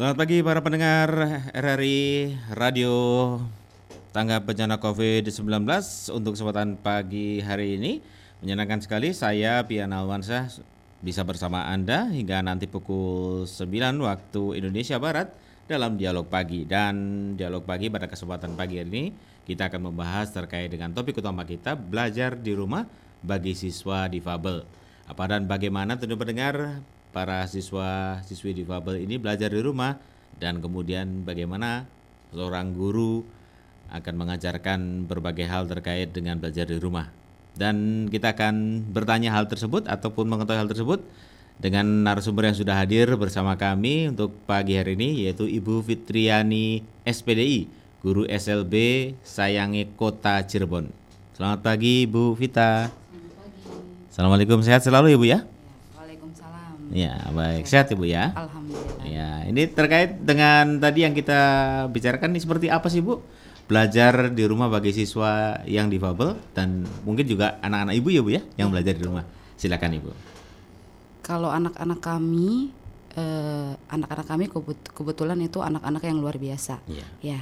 Selamat pagi para pendengar RRI Radio Tanggap Bencana COVID-19 untuk kesempatan pagi hari ini. Menyenangkan sekali saya Pian Alwansyah bisa bersama Anda hingga nanti pukul 9 waktu Indonesia Barat dalam dialog pagi dan dialog pagi pada kesempatan pagi hari ini kita akan membahas terkait dengan topik utama kita belajar di rumah bagi siswa difabel. Apa dan bagaimana tentu pendengar para siswa siswi difabel ini belajar di rumah dan kemudian bagaimana seorang guru akan mengajarkan berbagai hal terkait dengan belajar di rumah. Dan kita akan bertanya hal tersebut ataupun mengetahui hal tersebut dengan narasumber yang sudah hadir bersama kami untuk pagi hari ini yaitu Ibu Fitriani SPDI, guru SLB Sayangi Kota Cirebon. Selamat pagi Ibu Vita. Assalamualaikum sehat selalu Ibu ya. Ya, baik. Sehat Ibu ya? Alhamdulillah. Ya, ini terkait dengan tadi yang kita bicarakan ini seperti apa sih Bu? Belajar di rumah bagi siswa yang difabel dan mungkin juga anak-anak Ibu ya Bu ya yang belajar di rumah. Silakan Ibu. Kalau anak-anak kami, eh, anak-anak kami kebut- kebetulan itu anak-anak yang luar biasa. Iya. Ya,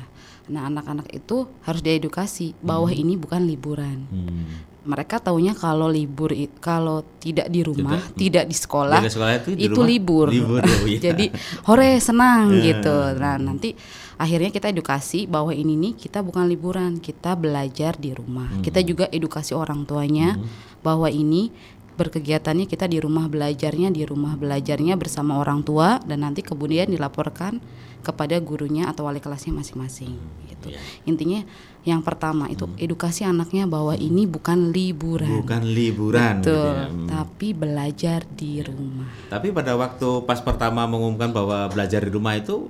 nah anak-anak itu harus diedukasi bahwa ini bukan liburan. Hmm. Mereka taunya kalau libur, kalau tidak di rumah, tidak, di sekolah, Jaga sekolah itu di itu rumah? libur. Libur, iya. Jadi hore senang Eh. gitu. Nah nanti akhirnya kita edukasi bahwa ini nih kita bukan liburan, kita belajar di rumah. Hmm. Kita juga edukasi orang tuanya bahwa ini berkegiatannya kita di rumah belajarnya di rumah belajarnya bersama orang tua dan nanti kemudian dilaporkan kepada gurunya atau wali kelasnya masing-masing gitu. Iya. Intinya yang pertama itu edukasi anaknya bahwa ini bukan liburan. Bukan liburan gitu Betul, ya. Hmm. tapi belajar di rumah. Tapi pada waktu pas pertama mengumumkan bahwa belajar di rumah itu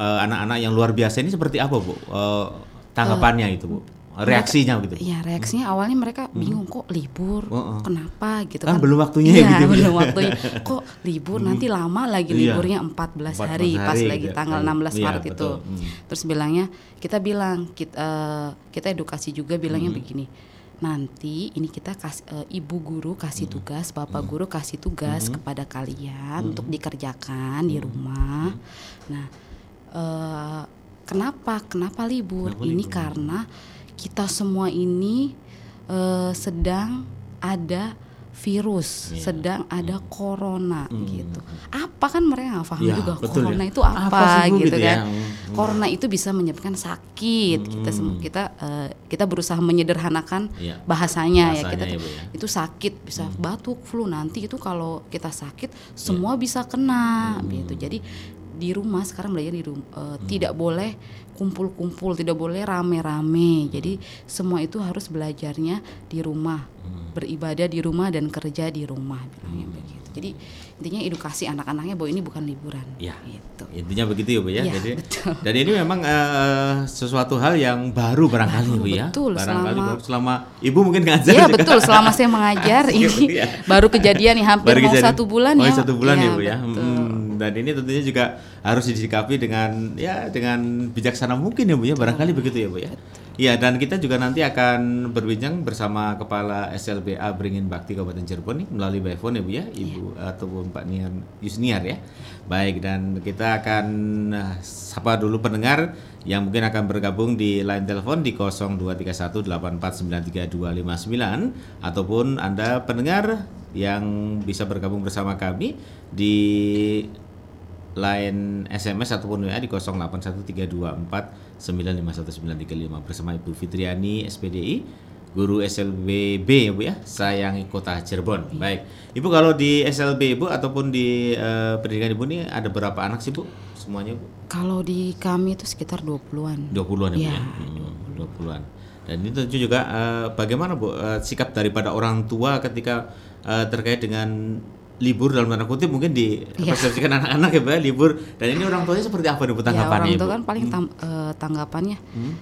eh, anak-anak yang luar biasa ini seperti apa Bu? Eh, tanggapannya itu Bu? Reaksinya gitu. Iya, reaksinya awalnya mereka bingung kok libur, Heeh. kenapa gitu Kan kan. belum waktunya Iya, gitu ya. belum waktunya. Kok libur nanti lama lagi Iya. liburnya 14, 14 hari, pas hari lagi gitu. tanggal Iya, 16 Maret itu. betul. Hmm. Terus bilangnya kita bilang kita eh, kita edukasi juga bilangnya Hmm. begini. Nanti ini kita kasih eh, ibu guru kasih Hmm. tugas, bapak guru kasih tugas kepada kalian untuk dikerjakan di rumah. Nah, eh, kenapa kenapa libur? Kenapa ini libur? karena kita semua ini eh, sedang ada virus, Iya. sedang ada corona Hmm. gitu. Apa kan mereka nggak paham Ya, juga betul ya. corona itu Apa apa, gitu gitu ya? kan. Hmm. Corona itu bisa menyebabkan sakit. Kita sem- kita eh, kita berusaha menyederhanakan Iya. bahasanya, ya Bahasanya kita ya, tuh- Bu, ya. itu sakit bisa batuk flu nanti itu kalau kita sakit semua bisa kena gitu jadi di rumah sekarang belajar di rumah tidak boleh kumpul-kumpul tidak boleh rame-rame jadi semua itu harus belajarnya di rumah beribadah di rumah dan kerja di rumah bilangnya begitu jadi intinya edukasi anak-anaknya bahwa ini bukan liburan Ya. gitu Intinya begitu ya Bu ya. Iya, Jadi betul. dan ini memang eh, sesuatu hal yang baru barangkali Baru, Bu ya. betul, barangkali selama- baru selama Ibu mungkin ngajar juga. betul selama saya mengajar Iya, ini iya. baru kejadian nih hampir Baru mau kejadian. satu bulan Oh, ya satu bulan ya Bu ya. betul. Hmm, dan ini tentunya juga harus disikapi dengan ya dengan bijaksana mungkin ya Bu ya. Barangkali begitu ya Bu ya. Iya dan kita juga nanti akan berbincang bersama Kepala SLBA Beringin Bakti Kabupaten Cirebon nih melalui by phone ya Bu ya, Ibu ataupun Pak Niar Yusniar ya. Baik dan kita akan eh, sapa dulu pendengar yang mungkin akan bergabung di line telepon di 023184932259 ataupun Anda pendengar yang bisa bergabung bersama kami di line SMS ataupun WA di 081324951935 bersama Ibu Fitriani SPDI guru SLBB ya Bu ya sayangi kota Cirebon. Baik. Ibu kalau di SLB Ibu ataupun di eh, pendidikan Ibu ini ada berapa anak sih Bu? Semuanya Bu? Kalau di kami itu sekitar 20-an. 20-an ya, Bu Iya, ya. Hmm, 20-an. Dan ini tentu juga eh, bagaimana Bu eh, sikap daripada orang tua ketika eh, terkait dengan libur dalam tanda kutip mungkin di Iya. persepsikan anak-anak ya Bu ya, libur dan ini orang tuanya seperti apa nih Bu Ya, tanggapannya orang tua kan paling tam- eh, tanggapannya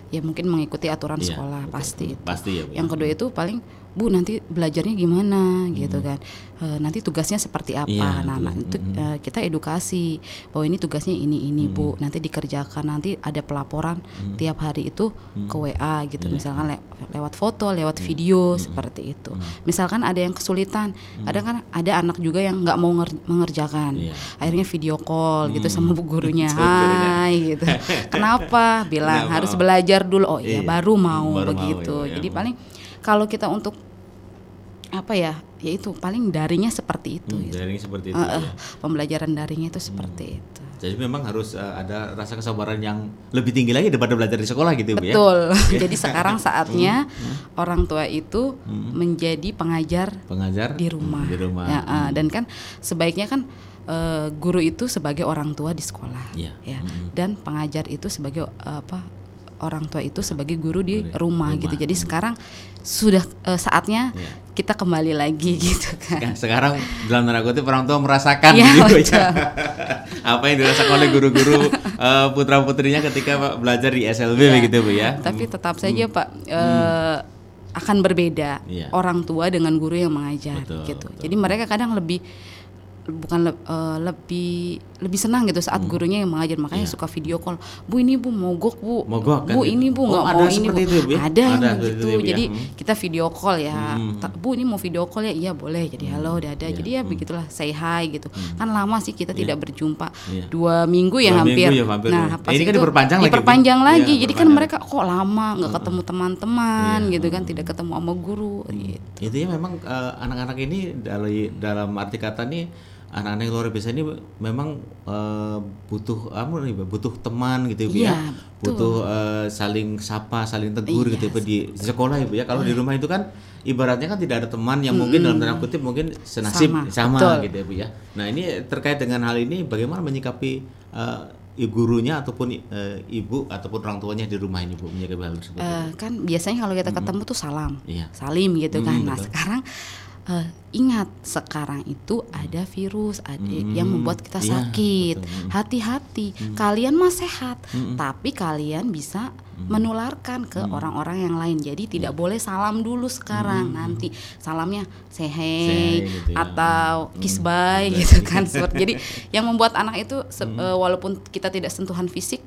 ya mungkin mengikuti aturan Iya, sekolah betul. pasti. itu. Pasti ya Bu. ya. Yang kedua itu paling Bu nanti belajarnya gimana gitu kan. E, nanti tugasnya seperti apa. Iya, nah, nah, itu e, kita edukasi bahwa ini tugasnya ini ini Bu. Nanti dikerjakan nanti ada pelaporan tiap hari itu ke WA gitu. Misalkan le- lewat foto, lewat video seperti itu. Misalkan ada yang kesulitan, kadang kan ada anak juga yang nggak mau nger- mengerjakan. Iya. Akhirnya video call gitu sama bu gurunya. Hai gitu. Kenapa? Bilang harus belajar dulu. Oh iya, Iya. baru mau Baru mau, begitu. iya, Jadi iya. paling kalau kita untuk apa ya? Yaitu paling daringnya seperti itu. Hmm, gitu. daring seperti itu. Eh, ya. pembelajaran daringnya itu seperti itu. Jadi memang harus eh, ada rasa kesabaran yang lebih tinggi lagi daripada belajar di sekolah gitu Bu ya. Betul. Jadi sekarang saatnya orang tua itu Hmm. menjadi pengajar Pengajar di rumah. Di rumah. Ya, eh, dan kan sebaiknya kan eh, guru itu sebagai orang tua di sekolah. Iya. Ya. Dan pengajar itu sebagai eh, apa? Orang tua itu sebagai guru di rumah, gitu. Jadi sekarang sudah eh, saatnya Iya. kita kembali lagi gitu kan. Kan sekarang dalam tanda kutip orang tua merasakan Iya, gitu betul. ya. Apa yang dirasakan oleh guru-guru putra putrinya ketika Pak, belajar di SLB Iya. begitu Bu ya. Tapi tetap saja Pak eh, akan berbeda Iya. orang tua dengan guru yang mengajar Betul, gitu. Jadi mereka kadang lebih bukan le- eh, lebih lebih senang gitu saat gurunya yang mengajar. Makanya suka video call. Bu ini bu mogok bu. Hmm. Mogok kan bu gitu. ini bu Oh, nggak ada mau ini bu. itu, Bu, ya? ada yang Ada begitu itu, Bu, ya? jadi Hmm. kita video call ya. Ta- bu ini mau video call ya? Iya boleh. Jadi halo udah ada Iya, jadi ya begitulah say hi gitu. Kan lama sih kita tidak berjumpa. Iya. dua minggu ya Dua hampir. minggu ya hampir, nah pas Ini kan diperpanjang lagi, diperpanjang Iya, lagi. Jadi kan mereka kok lama nggak ketemu teman-teman Iya, gitu kan tidak ketemu sama guru gitu. Itu ya memang eh, anak-anak ini dari dalam arti kata nih anak-anak yang luar biasa ini memang eh, butuh apa nih, Bu, butuh teman gitu Bu ya. Iya. Butuh eh, saling sapa, saling tegur Iya, gitu Bu, di sekolah Ibu ya. Kalau di rumah itu kan ibaratnya kan tidak ada teman yang mungkin dalam tanda kutip mungkin senasib Sama, sama, betul. gitu ya Bu ya. Nah, ini terkait dengan hal ini bagaimana menyikapi eh, ibu gurunya ataupun eh, ibu ataupun orang tuanya di rumah ini Bu menyikapi hal tersebut. Kan biasanya kalau kita ketemu tuh salam, Iya. salim gitu kan. Hmm, Nah betul. sekarang eh, ingat sekarang itu ada virus ada yang membuat kita iya, sakit. Hmm. Hati-hati, kalian mah sehat, tapi kalian bisa menularkan ke orang-orang yang lain. Jadi Iya. tidak boleh salam dulu sekarang. Nanti salamnya hey gitu ya. atau kiss bye Kiss gitu kan. Seperti- Jadi yang membuat anak itu se- eh, walaupun kita tidak sentuhan fisik,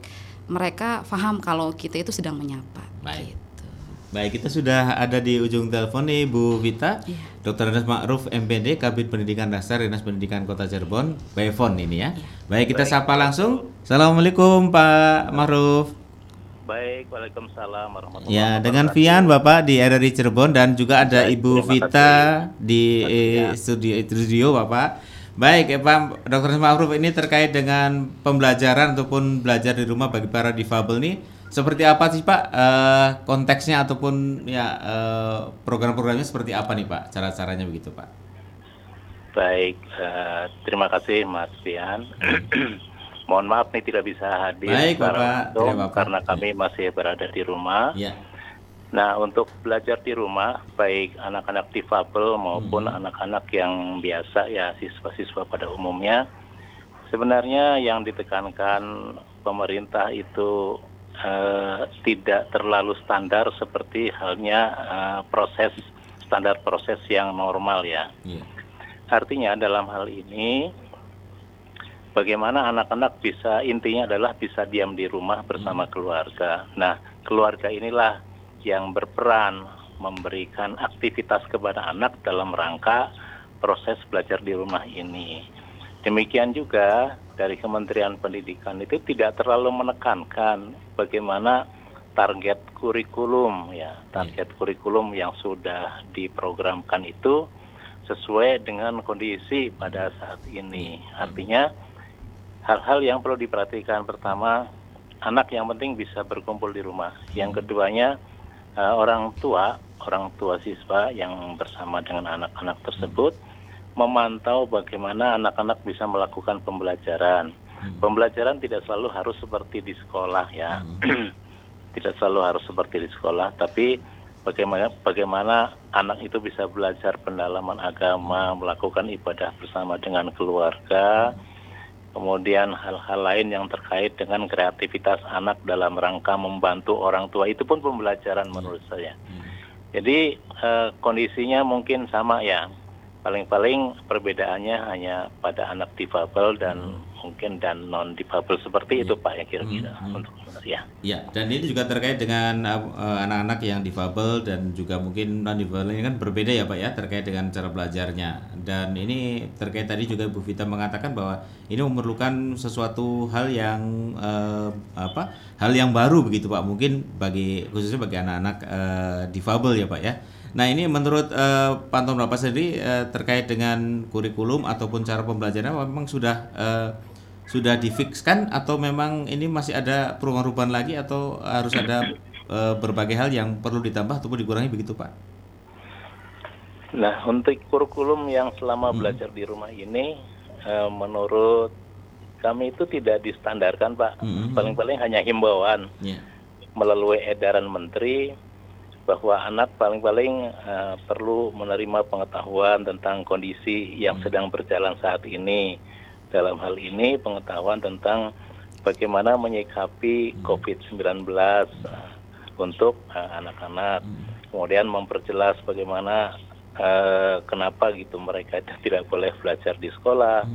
mereka paham kalau kita itu sedang menyapa. Baik. Gitu. Baik, kita sudah ada di ujung telepon nih Bu Vita, Iya. Dr. Anas Ma'ruf MPD, Kabit Pendidikan Dasar Dinas Pendidikan Kota Cirebon, by phone ini ya. Baik, kita sapa langsung. Assalamualaikum Pak Ma'ruf. Baik, Waalaikumsalam warahmatullahi Ya, dengan. Vian Bapak di RRI Cirebon dan juga ada Baik, Ibu Vita di eh, studio studio Bapak. Baik, ya, Pak Dr. Ma'ruf ini terkait dengan pembelajaran ataupun belajar di rumah bagi para difabel nih seperti apa sih Pak eh, konteksnya ataupun ya eh, program-programnya seperti apa nih Pak? Cara-caranya begitu Pak? Baik, eh, terima kasih Mas Fian. Mohon maaf nih tidak bisa hadir Baik, Bapak. langsung apa-apa. karena kami masih berada di rumah. Ya. Nah, untuk belajar di rumah, baik anak-anak difabel maupun Hmm. anak-anak yang biasa ya siswa-siswa pada umumnya, sebenarnya yang ditekankan pemerintah itu eh, tidak terlalu standar seperti halnya eh, proses standar proses yang normal ya. Iya. Artinya dalam hal ini bagaimana anak-anak bisa intinya adalah bisa diam di rumah bersama keluarga. Nah, keluarga inilah yang berperan memberikan aktivitas kepada anak dalam rangka proses belajar di rumah ini. Demikian juga dari Kementerian Pendidikan itu tidak terlalu menekankan bagaimana target kurikulum ya, target kurikulum yang sudah diprogramkan itu sesuai dengan kondisi pada saat ini. Artinya hal-hal yang perlu diperhatikan. Pertama anak yang penting bisa berkumpul di rumah. Yang keduanya eh, orang tua, orang tua siswa yang bersama dengan anak-anak tersebut memantau bagaimana anak-anak bisa melakukan pembelajaran. Pembelajaran tidak selalu harus seperti di sekolah ya. tidak selalu harus seperti di sekolah, tapi bagaimana bagaimana anak itu bisa belajar pendalaman agama, melakukan ibadah bersama dengan keluarga, kemudian hal-hal lain yang terkait dengan kreativitas anak dalam rangka membantu orang tua itu pun pembelajaran menurut saya. Jadi eh, kondisinya mungkin sama ya. Paling-paling perbedaannya hanya pada anak difabel dan mungkin dan non difabel seperti itu Pak ya kira-kira untuk ya. Ya, dan ini juga terkait dengan uh, anak-anak yang difabel dan juga mungkin non difabel ini kan berbeda ya Pak ya terkait dengan cara belajarnya. Dan ini terkait tadi juga Bu Vita mengatakan bahwa ini memerlukan sesuatu hal yang uh, apa? Hal yang baru begitu Pak. Mungkin bagi khususnya bagi anak-anak uh, difabel ya Pak ya. Nah ini menurut uh, pantauan Bapak sendiri uh, terkait dengan kurikulum ataupun cara pembelajaran memang sudah uh, sudah difikskan atau memang ini masih ada perubahan-perubahan lagi atau harus ada uh, berbagai hal yang perlu ditambah ataupun dikurangi begitu Pak? Nah untuk kurikulum yang selama hmm. belajar di rumah ini uh, menurut kami itu tidak distandarkan Pak, hmm. paling-paling hanya himbauan yeah. melalui edaran Menteri bahwa anak paling-paling uh, perlu menerima pengetahuan tentang kondisi yang hmm. sedang berjalan saat ini. Dalam hal ini pengetahuan tentang bagaimana menyikapi hmm. COVID-19 uh, untuk uh, anak-anak. Hmm. Kemudian memperjelas bagaimana uh, kenapa gitu mereka tidak boleh belajar di sekolah,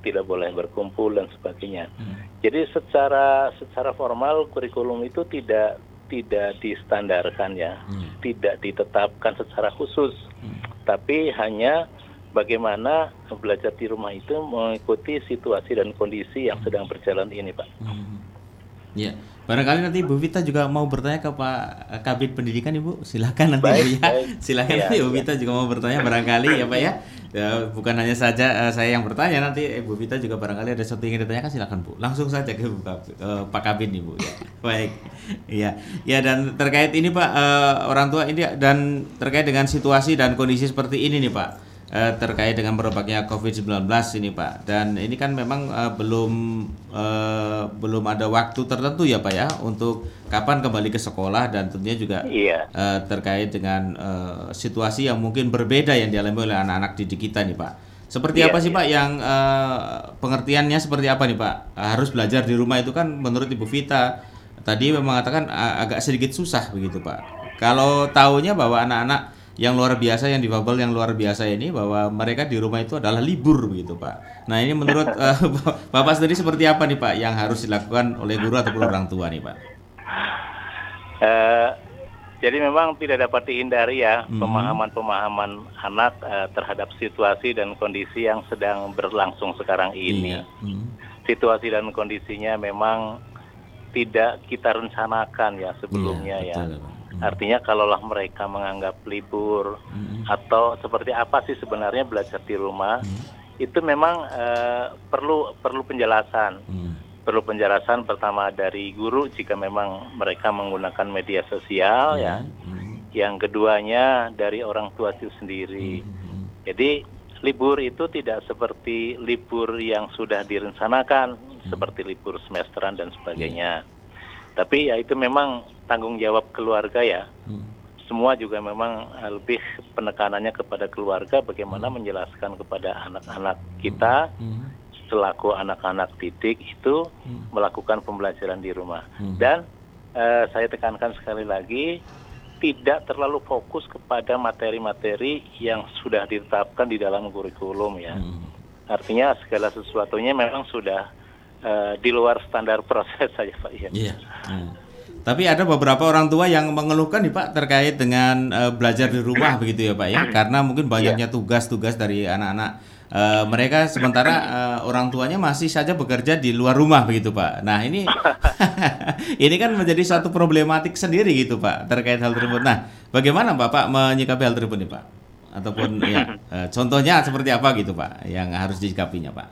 tidak boleh berkumpul dan sebagainya. Jadi secara secara formal kurikulum itu tidak tidak distandarkan ya, hmm. tidak ditetapkan secara khusus, hmm. tapi hanya bagaimana belajar di rumah itu mengikuti situasi dan kondisi yang sedang berjalan ini, Pak. Hmm. Ya, barangkali nanti Bu Vita juga mau bertanya ke Pak Kabit Pendidikan Ibu, silakan nanti baik, Bu ya, baik. silakan ya, nanti Bu Vita juga mau bertanya barangkali ya Pak ya. Ya, bukan hanya saja uh, saya yang bertanya nanti Ibu Vita juga barangkali ada sesuatu yang ingin ditanyakan silakan Bu. Langsung saja ke Bu, uh, Pak Kabin Ibu ya. Baik. Iya. Ya dan terkait ini Pak uh, orang tua ini dan terkait dengan situasi dan kondisi seperti ini nih Pak uh, terkait dengan merebaknya COVID-19 ini Pak. Dan ini kan memang uh, belum uh, belum ada waktu tertentu ya Pak ya untuk kapan kembali ke sekolah dan tentunya juga iya. uh, terkait dengan uh, situasi yang mungkin berbeda yang dialami oleh anak-anak didik kita nih Pak. Seperti iya, apa sih iya. Pak yang uh, pengertiannya seperti apa nih Pak? Harus belajar di rumah itu kan menurut Ibu Vita tadi memang mengatakan agak sedikit susah begitu Pak. Kalau tahunya bahwa anak-anak yang luar biasa yang difabel yang luar biasa ini bahwa mereka di rumah itu adalah libur begitu Pak. Nah ini menurut uh, Bapak sendiri seperti apa nih Pak yang harus dilakukan oleh guru ataupun orang tua nih Pak? Uh, jadi memang tidak dapat dihindari ya hmm. pemahaman-pemahaman anak uh, terhadap situasi dan kondisi yang sedang berlangsung sekarang ini. Iya. Hmm. Situasi dan kondisinya memang tidak kita rencanakan ya sebelumnya iya, ya. Hmm. Artinya kalaulah mereka menganggap libur hmm. atau seperti apa sih sebenarnya belajar di rumah, hmm. itu memang uh, perlu perlu penjelasan. Hmm. Perlu penjelasan pertama dari guru jika memang mereka menggunakan media sosial hmm. ya. Hmm. Yang keduanya dari orang tua itu sendiri. Hmm. Jadi libur itu tidak seperti libur yang sudah direncanakan hmm. seperti libur semesteran dan sebagainya. Hmm. Tapi ya itu memang tanggung jawab keluarga ya. Hmm. Semua juga memang eh, lebih penekanannya kepada keluarga bagaimana hmm. menjelaskan kepada anak-anak kita hmm. selaku anak-anak didik itu hmm. melakukan pembelajaran di rumah. Hmm. Dan uh, saya tekankan sekali lagi tidak terlalu fokus kepada materi-materi yang sudah ditetapkan di dalam kurikulum ya. Hmm. Artinya segala sesuatunya memang sudah uh, di luar standar proses saja Pak ya. Iya. Hmm. Tapi ada beberapa orang tua yang mengeluhkan nih Pak terkait dengan uh, belajar di rumah begitu ya Pak ya, karena mungkin banyaknya iya. tugas-tugas dari anak-anak uh, mereka sementara uh, orang tuanya masih saja bekerja di luar rumah begitu Pak. Nah ini ini kan menjadi suatu problematik sendiri gitu Pak terkait hal tersebut. Nah bagaimana Bapak menyikapi hal tersebut nih Pak? Ataupun ya uh, contohnya seperti apa gitu Pak yang harus disikapinya Pak?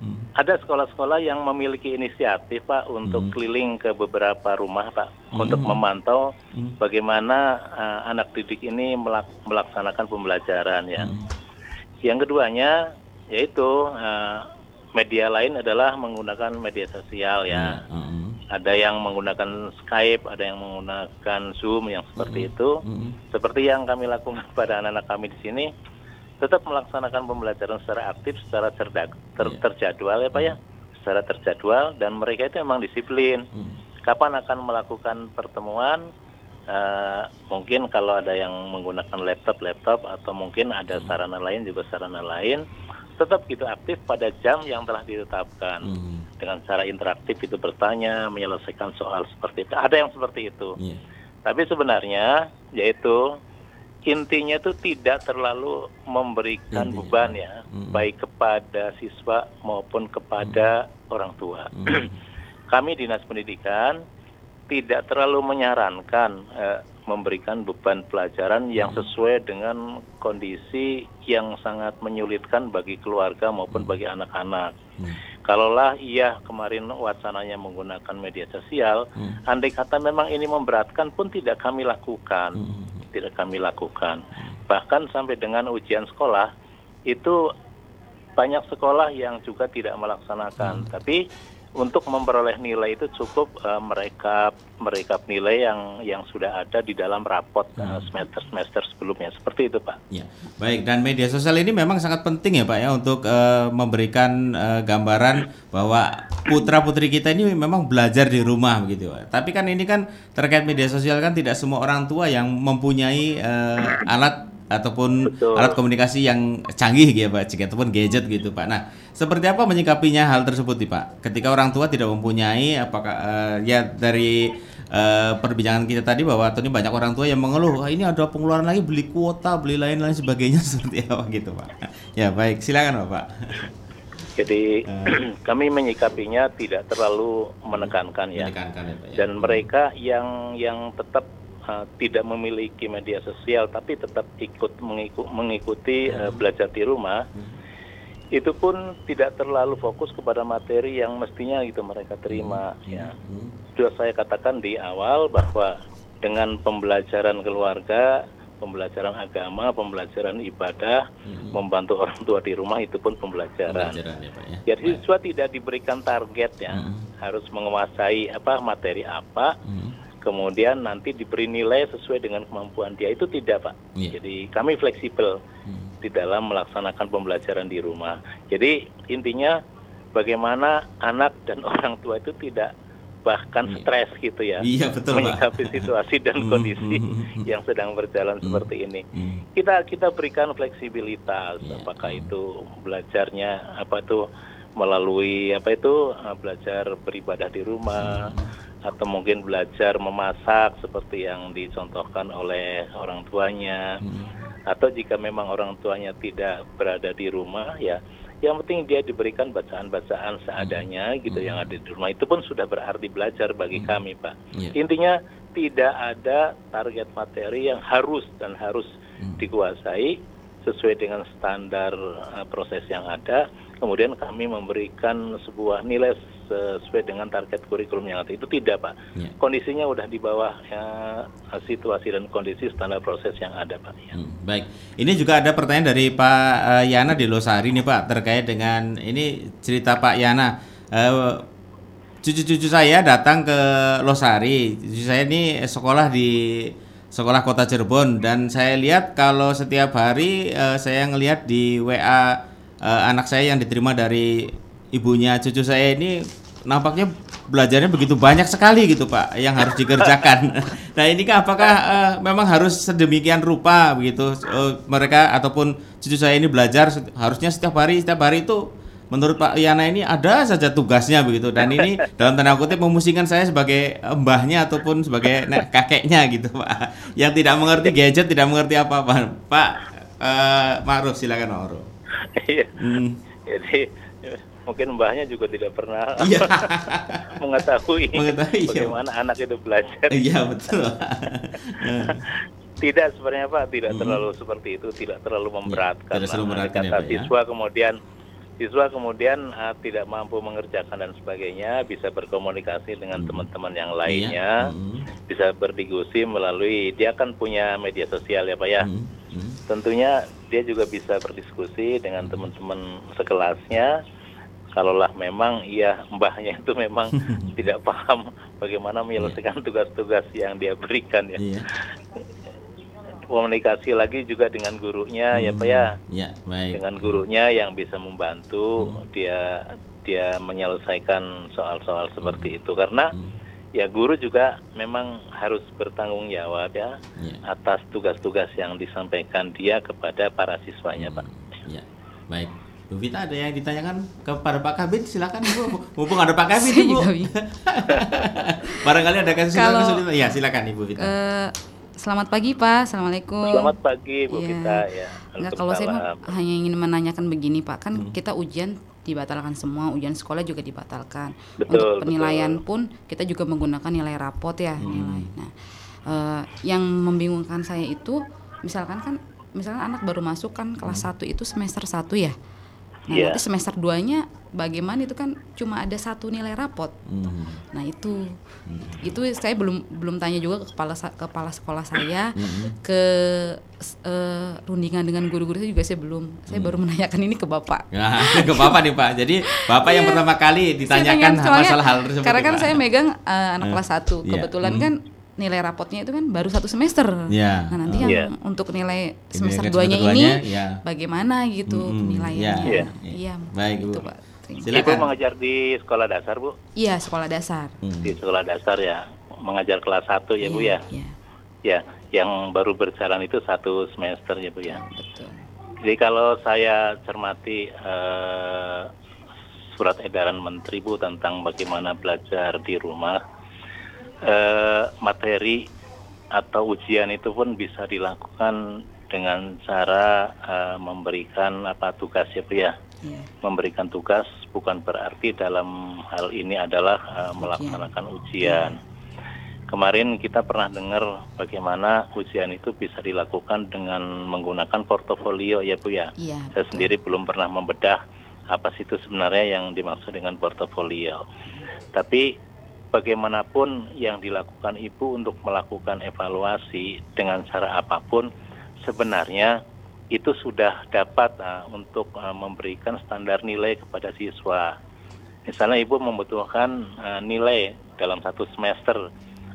Hmm. Ada sekolah-sekolah yang memiliki inisiatif Pak untuk hmm. keliling ke beberapa rumah Pak hmm. untuk memantau hmm. bagaimana uh, anak didik ini melak melaksanakan pembelajaran ya. Hmm. Yang keduanya yaitu uh, media lain adalah menggunakan media sosial ya. Hmm. Hmm. Ada yang menggunakan Skype, ada yang menggunakan Zoom yang seperti hmm. itu. Hmm. Seperti yang kami lakukan pada anak-anak kami di sini tetap melaksanakan pembelajaran secara aktif, secara cerdak, ter, yeah. terjadwal ya Pak ya, secara terjadwal dan mereka itu memang disiplin. Hmm. Kapan akan melakukan pertemuan, eh, mungkin kalau ada yang menggunakan laptop laptop atau mungkin ada sarana lain juga sarana lain tetap gitu aktif pada jam yang telah ditetapkan Hmm. dengan cara interaktif itu bertanya menyelesaikan soal seperti itu ada yang seperti itu Iya. tapi sebenarnya yaitu intinya itu tidak terlalu memberikan Intinya. beban ya, Mm. baik kepada siswa maupun kepada orang tua. Mm. Kami dinas pendidikan tidak terlalu menyarankan eh, memberikan beban pelajaran yang sesuai dengan kondisi yang sangat menyulitkan bagi keluarga maupun bagi anak-anak. Hmm. Kalaulah iya kemarin wacananya menggunakan media sosial, Hmm. andai kata memang ini memberatkan pun tidak kami lakukan, Hmm. Tidak kami lakukan. Bahkan sampai dengan ujian sekolah itu banyak sekolah yang juga tidak melaksanakan, tapi untuk memperoleh nilai itu cukup eh, mereka merekap nilai yang yang sudah ada di dalam rapot semester semester sebelumnya seperti itu pak. Ya, baik. Dan media sosial ini memang sangat penting ya Pak ya untuk eh, memberikan eh, gambaran bahwa putra putri kita ini memang belajar di rumah begitu Pak. Tapi kan ini kan terkait media sosial kan tidak semua orang tua yang mempunyai eh, alat ataupun Betul. alat komunikasi yang canggih gitu ya Pak, jika ataupun gadget gitu Pak. Nah, seperti apa menyikapinya hal tersebut nih Pak? Ketika orang tua tidak mempunyai apakah eh, ya dari eh, perbincangan kita tadi bahwa ini banyak orang tua yang mengeluh, "Wah, ini ada pengeluaran lagi beli kuota, beli lain-lain sebagainya seperti apa gitu Pak. Ya, baik, silakan Bapak. Jadi kami menyikapinya tidak terlalu menekankan ya. Menekankan ya Pak ya. dan mereka yang yang tetap uh, tidak memiliki media sosial tapi tetap ikut mengiku- mengikuti uh, belajar di rumah itu pun tidak terlalu fokus kepada materi yang mestinya gitu mereka terima. Ya. Hmm. sudah saya katakan di awal bahwa dengan pembelajaran keluarga pembelajaran agama pembelajaran ibadah membantu orang tua di rumah itu pun pembelajaran. Pembelajaran ya Pak ya. jadi siswa tidak diberikan target ya. Hmm. harus menguasai apa materi apa. Hmm. Kemudian nanti diberi nilai sesuai dengan kemampuan dia itu tidak pak Iya. jadi kami fleksibel Hmm. di dalam melaksanakan pembelajaran di rumah jadi intinya bagaimana anak dan orang tua itu tidak bahkan Iya. stres gitu ya Iya, betul, Pak. menyikapi situasi dan Hmm, kondisi hmm, hmm, hmm. yang sedang berjalan seperti ini Hmm. kita kita berikan fleksibilitas Iya. apakah itu belajarnya apa itu melalui apa itu uh, belajar beribadah di rumah atau mungkin belajar memasak seperti yang dicontohkan oleh orang tuanya. Atau jika memang orang tuanya tidak berada di rumah ya yang penting dia diberikan bacaan-bacaan seadanya gitu yang ada di rumah. Itu pun sudah berarti belajar bagi kami pak. Iya. intinya tidak ada target materi yang harus dan harus dikuasai sesuai dengan standar uh, proses yang ada. Kemudian kami memberikan sebuah nilai sesuai dengan target kurikulum yang ada. Itu tidak, Pak. Iya. Kondisinya udah di bawah ya, situasi dan kondisi standar proses yang ada, Pak. Ya. Hmm, baik, ini juga ada pertanyaan dari Pak eh, Yana di Losari nih Pak terkait dengan ini cerita Pak Yana. Eh, cucu-cucu saya datang ke Losari. Cucu saya ini sekolah di sekolah Kota Cirebon dan saya lihat kalau setiap hari eh, saya ngelihat di WA eh, anak saya yang diterima dari ibunya cucu saya ini nampaknya belajarnya begitu banyak sekali gitu Pak yang harus dikerjakan. nah ini kan apakah eh, memang harus sedemikian rupa begitu eh, mereka ataupun cucu saya ini belajar harusnya setiap hari setiap hari itu menurut Pak Yana ini ada saja tugasnya begitu dan ini dalam tanda kutip memusingkan saya sebagai mbahnya ataupun sebagai nek- kakeknya gitu Pak yang tidak mengerti gadget tidak mengerti apa-apa Pak eh, Ma'ruf silakan Ma'ruf. Iya. Hmm. Jadi mungkin mbahnya juga tidak pernah Iya. mengetahui, Mengetahui, iya. bagaimana anak itu belajar. Iya betul. Tidak sebenarnya Pak, tidak terlalu seperti itu, tidak terlalu memberatkan. Hmm. tidak terlalu memberatkan ya, Pak, ya. siswa kemudian siswa kemudian ah, tidak mampu mengerjakan dan sebagainya, bisa berkomunikasi dengan teman-teman yang lainnya, Hmm. bisa berdiskusi melalui dia kan punya media sosial ya Pak ya. Hmm. Hmm. Tentunya dia juga bisa berdiskusi dengan teman-teman sekelasnya. Kalaulah memang iya mbahnya itu memang tidak paham bagaimana menyelesaikan tugas-tugas yang dia berikan ya. Iya. Komunikasi lagi juga dengan gurunya ya Pak ya. Ya, baik. Dengan gurunya yang bisa membantu dia dia menyelesaikan soal-soal seperti itu karena ya guru juga memang harus bertanggung jawab ya Ya. atas tugas-tugas yang disampaikan dia kepada para siswanya Pak. Ya, baik. Bu Vita ada yang ditanyakan kepada Pak Kabit silakan Ibu. Mumpung ada Pak Ibu. juga bingung. Barangkali ada kesulitan Kalau- kesulitan. Ya, silakan Ibu Vita. Eh, selamat pagi Pak, assalamualaikum. Selamat pagi Bu Iya. Vita ya. Enggak, kalau saya hanya ingin menanyakan begini Pak, kan Hmm. kita ujian dibatalkan semua, ujian sekolah juga dibatalkan. Betul, Untuk penilaian pun kita juga menggunakan nilai rapot ya, Hmm. nilai. Nah, eh, yang membingungkan saya itu, misalkan kan, misalkan anak baru masuk kan kelas 1 itu semester 1 ya. Nah, Iya. nanti semester 2-nya bagaimana itu kan cuma ada satu nilai rapot. Hmm. Nah itu, itu saya belum belum tanya juga ke kepala kepala sekolah saya, ke s- eh, rundingan dengan guru-guru saya juga saya belum. Saya baru menanyakan ini ke bapak. Nah, ke Bapak nih Pak. Jadi Bapak yang Iya. pertama kali ditanyakan pengen, masalah hal tersebut. Karena kan Pak. saya megang eh, anak Eh, kelas 1 iya. Kebetulan Hmm. kan nilai rapotnya itu kan baru satu semester. Iya. Nah nanti Oh. yang Iya. untuk nilai semester 2-nya semester ini duanya, iya. bagaimana gitu Mm-mm, penilaiannya. iya, iya. Iya. Baik, Bu. Gitu, Pak. Silakan. Ibu mengajar di sekolah dasar Bu? Iya sekolah dasar. Hmm. Di sekolah dasar ya. Mengajar kelas 1 ya Bu ya. Iya, Ya, yang baru berjalan itu satu semester ya Bu ya. betul. Jadi kalau saya cermati eh, surat edaran Menteri Bu tentang bagaimana belajar di rumah, eh, materi atau ujian itu pun bisa dilakukan dengan cara eh, memberikan apa tugas ya Bu ya. Iya. Memberikan tugas bukan berarti dalam hal ini adalah eh, melaksanakan ujian. Kemarin kita pernah dengar bagaimana ujian itu bisa dilakukan dengan menggunakan portofolio ya Bu ya. Iya. Saya betul. sendiri belum pernah membedah apa sih itu sebenarnya yang dimaksud dengan portofolio. Tapi bagaimanapun yang dilakukan ibu untuk melakukan evaluasi dengan cara apa pun, sebenarnya itu sudah dapat uh, untuk uh, memberikan standar nilai kepada siswa. Misalnya ibu membutuhkan uh, nilai dalam satu semester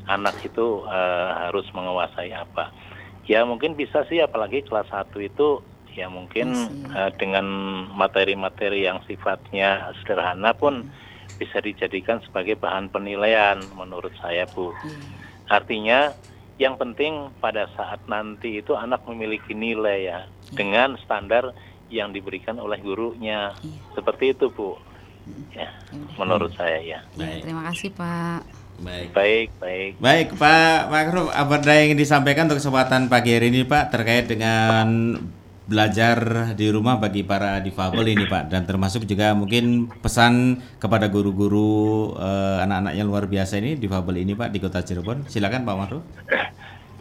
anak itu uh, harus menguasai apa. Ya mungkin bisa sih apalagi kelas 1 itu ya mungkin uh, dengan materi-materi yang sifatnya sederhana pun bisa dijadikan sebagai bahan penilaian menurut saya Bu. Iya. Artinya yang penting pada saat nanti itu anak memiliki nilai ya dengan standar yang diberikan oleh gurunya. Iya. Seperti itu Bu. Ya, Ya menurut saya ya. Ya, Baik. terima kasih Pak. Baik. Baik, baik. Baik Pak Makruf, apa ada yang ingin disampaikan untuk kesempatan pagi hari ini Pak terkait dengan belajar di rumah bagi para difabel ini Pak dan termasuk juga mungkin pesan kepada guru-guru eh, anak-anak yang luar biasa ini difabel ini Pak di Kota Cirebon. Silakan Pak Makruf.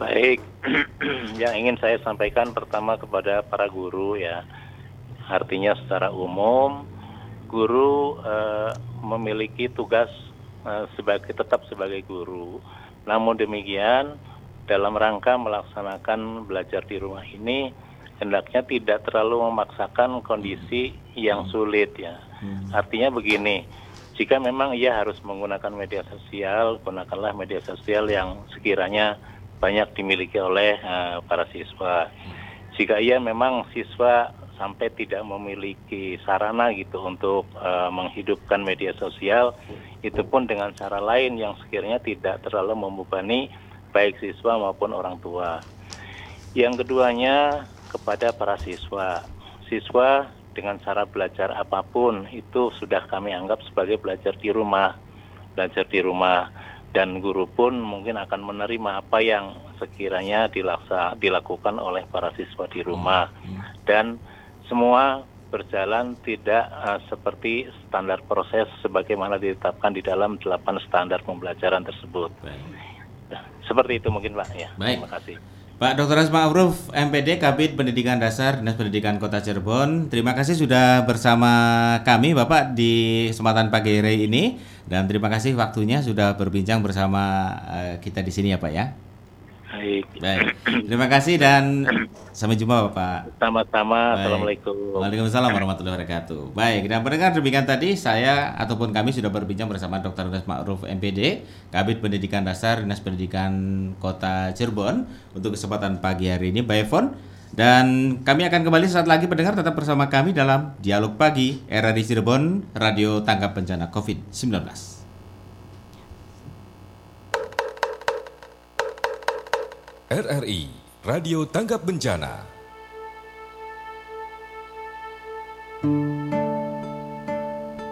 Baik, yang ingin saya sampaikan pertama kepada para guru ya, artinya secara umum guru eh, memiliki tugas eh, sebagai tetap sebagai guru. Namun demikian dalam rangka melaksanakan belajar di rumah ini hendaknya tidak terlalu memaksakan kondisi yang sulit ya. Artinya begini, jika memang ia harus menggunakan media sosial, gunakanlah media sosial yang sekiranya banyak dimiliki oleh eh, para siswa. Jika ia memang siswa sampai tidak memiliki sarana gitu untuk eh, menghidupkan media sosial, itu pun dengan cara lain yang sekiranya tidak terlalu membebani baik siswa maupun orang tua. Yang keduanya kepada para siswa. Siswa dengan cara belajar apa pun itu sudah kami anggap sebagai belajar di rumah. Belajar di rumah dan guru pun mungkin akan menerima apa yang sekiranya dilaksa, dilakukan oleh para siswa di rumah. Dan semua berjalan tidak eh, seperti standar proses sebagaimana ditetapkan di dalam delapan standar pembelajaran tersebut. Baik. Seperti itu mungkin Pak ya. Baik. Terima kasih. Pak Dr. Asma Afruf, MPD Kabit Pendidikan Dasar Dinas Pendidikan Kota Cirebon. Terima kasih sudah bersama kami Bapak di kesempatan pagi hari ini dan terima kasih waktunya sudah berbincang bersama eh, kita di sini ya Pak ya. Baik. Baik. Terima kasih dan sampai jumpa Bapak. Sama-sama. Assalamualaikum. Waalaikumsalam warahmatullahi wabarakatuh. Baik, dan pendengar demikian tadi saya ataupun kami sudah berbincang bersama Dr. Udas Ma'ruf MPD, Kabit Pendidikan Dasar Dinas Pendidikan Kota Cirebon untuk kesempatan pagi hari ini by phone. Dan kami akan kembali saat lagi pendengar tetap bersama kami dalam Dialog Pagi Era di Cirebon Radio Tanggap Bencana COVID-19. RRI Radio Tanggap Bencana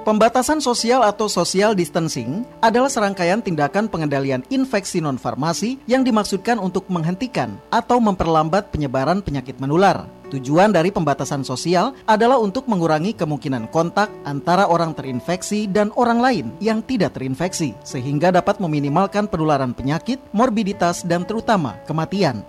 Pembatasan sosial atau social distancing adalah serangkaian tindakan pengendalian infeksi non-farmasi yang dimaksudkan untuk menghentikan atau memperlambat penyebaran penyakit menular. Tujuan dari pembatasan sosial adalah untuk mengurangi kemungkinan kontak antara orang terinfeksi dan orang lain yang tidak terinfeksi, sehingga dapat meminimalkan penularan penyakit, morbiditas, dan terutama kematian.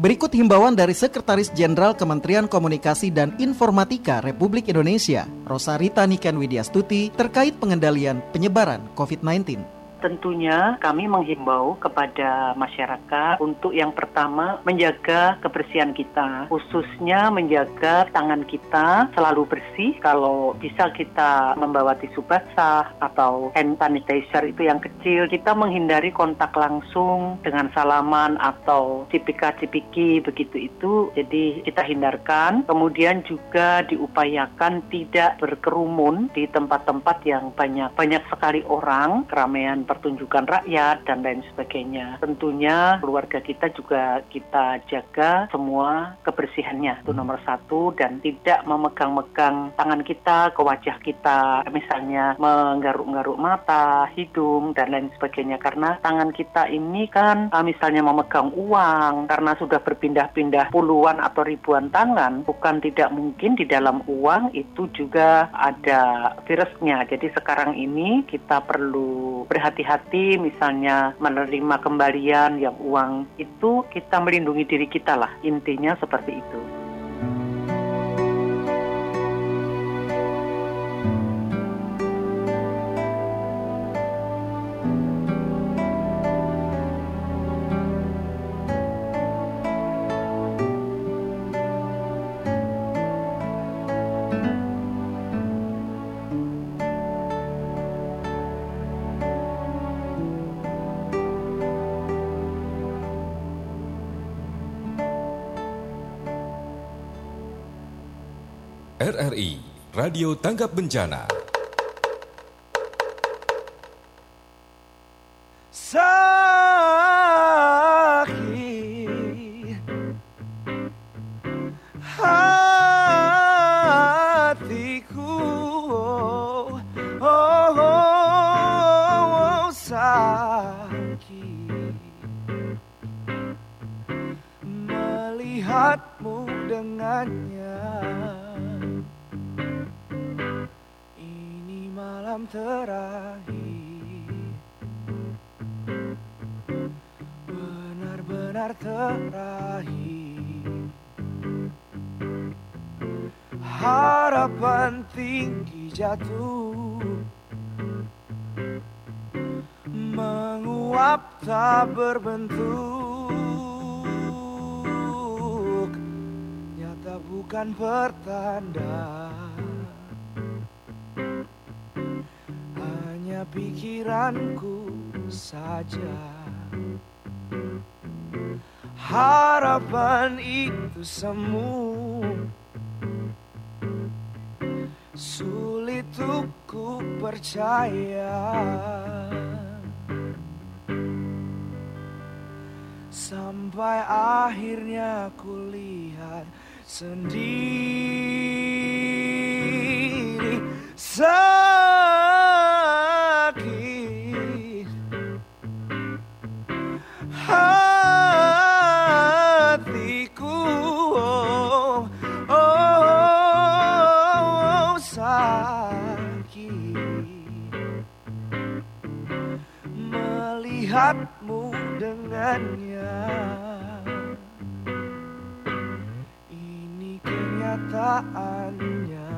Berikut himbauan dari Sekretaris Jenderal Kementerian Komunikasi dan Informatika Republik Indonesia, Rosarita Niken Widyastuti, terkait pengendalian penyebaran COVID-19. Tentunya kami menghimbau kepada masyarakat untuk yang pertama menjaga kebersihan kita, khususnya menjaga tangan kita selalu bersih. Kalau bisa kita membawa tisu basah atau hand sanitizer itu yang kecil, kita menghindari kontak langsung dengan salaman atau cipika-cipiki begitu itu. Jadi kita hindarkan. Kemudian juga diupayakan tidak berkerumun di tempat-tempat yang banyak banyak sekali orang, keramaian pertunjukan rakyat dan lain sebagainya. Tentunya keluarga kita juga kita jaga semua kebersihannya itu nomor satu dan tidak memegang-megang tangan kita ke wajah kita misalnya menggaruk-garuk mata, hidung dan lain sebagainya karena tangan kita ini kan ah, misalnya memegang uang karena sudah berpindah-pindah puluhan atau ribuan tangan bukan tidak mungkin di dalam uang itu juga ada virusnya. Jadi sekarang ini kita perlu berhati berhati-hati misalnya menerima kembalian yang uang itu kita melindungi diri kita lah intinya seperti itu. Radio Tanggap Bencana. Jatuh menguap tak berbentuk nyata bukan pertanda. Hanya pikiranku saja. Harapan itu semu percaya. Sampai akhirnya ku lihat sendiri melihatmu dengannya. Ini kenyataannya.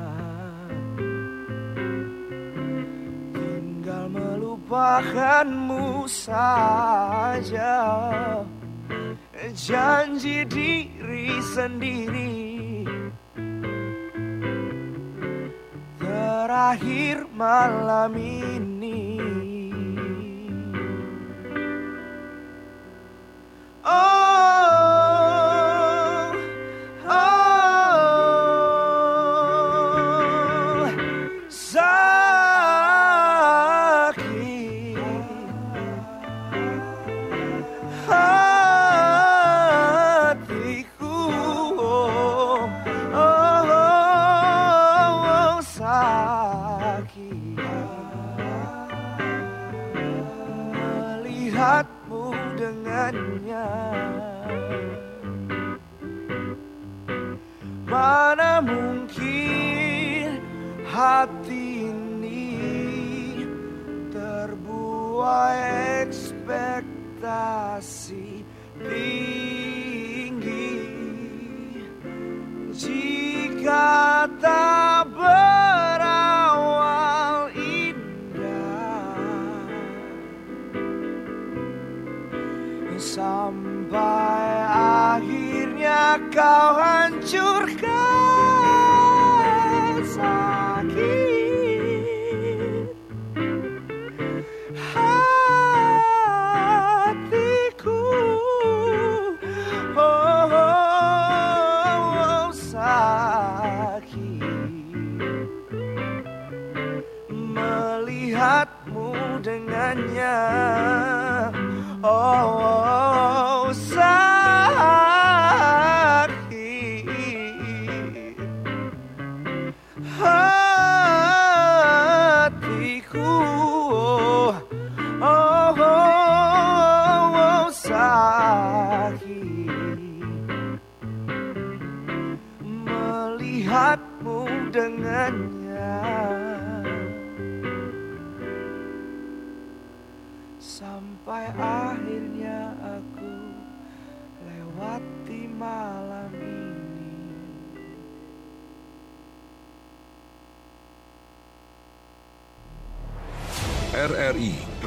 Tinggal melupakanmu saja. Janji diri sendiri. Terakhir malam ini jika tak berawal indah sampai akhirnya kau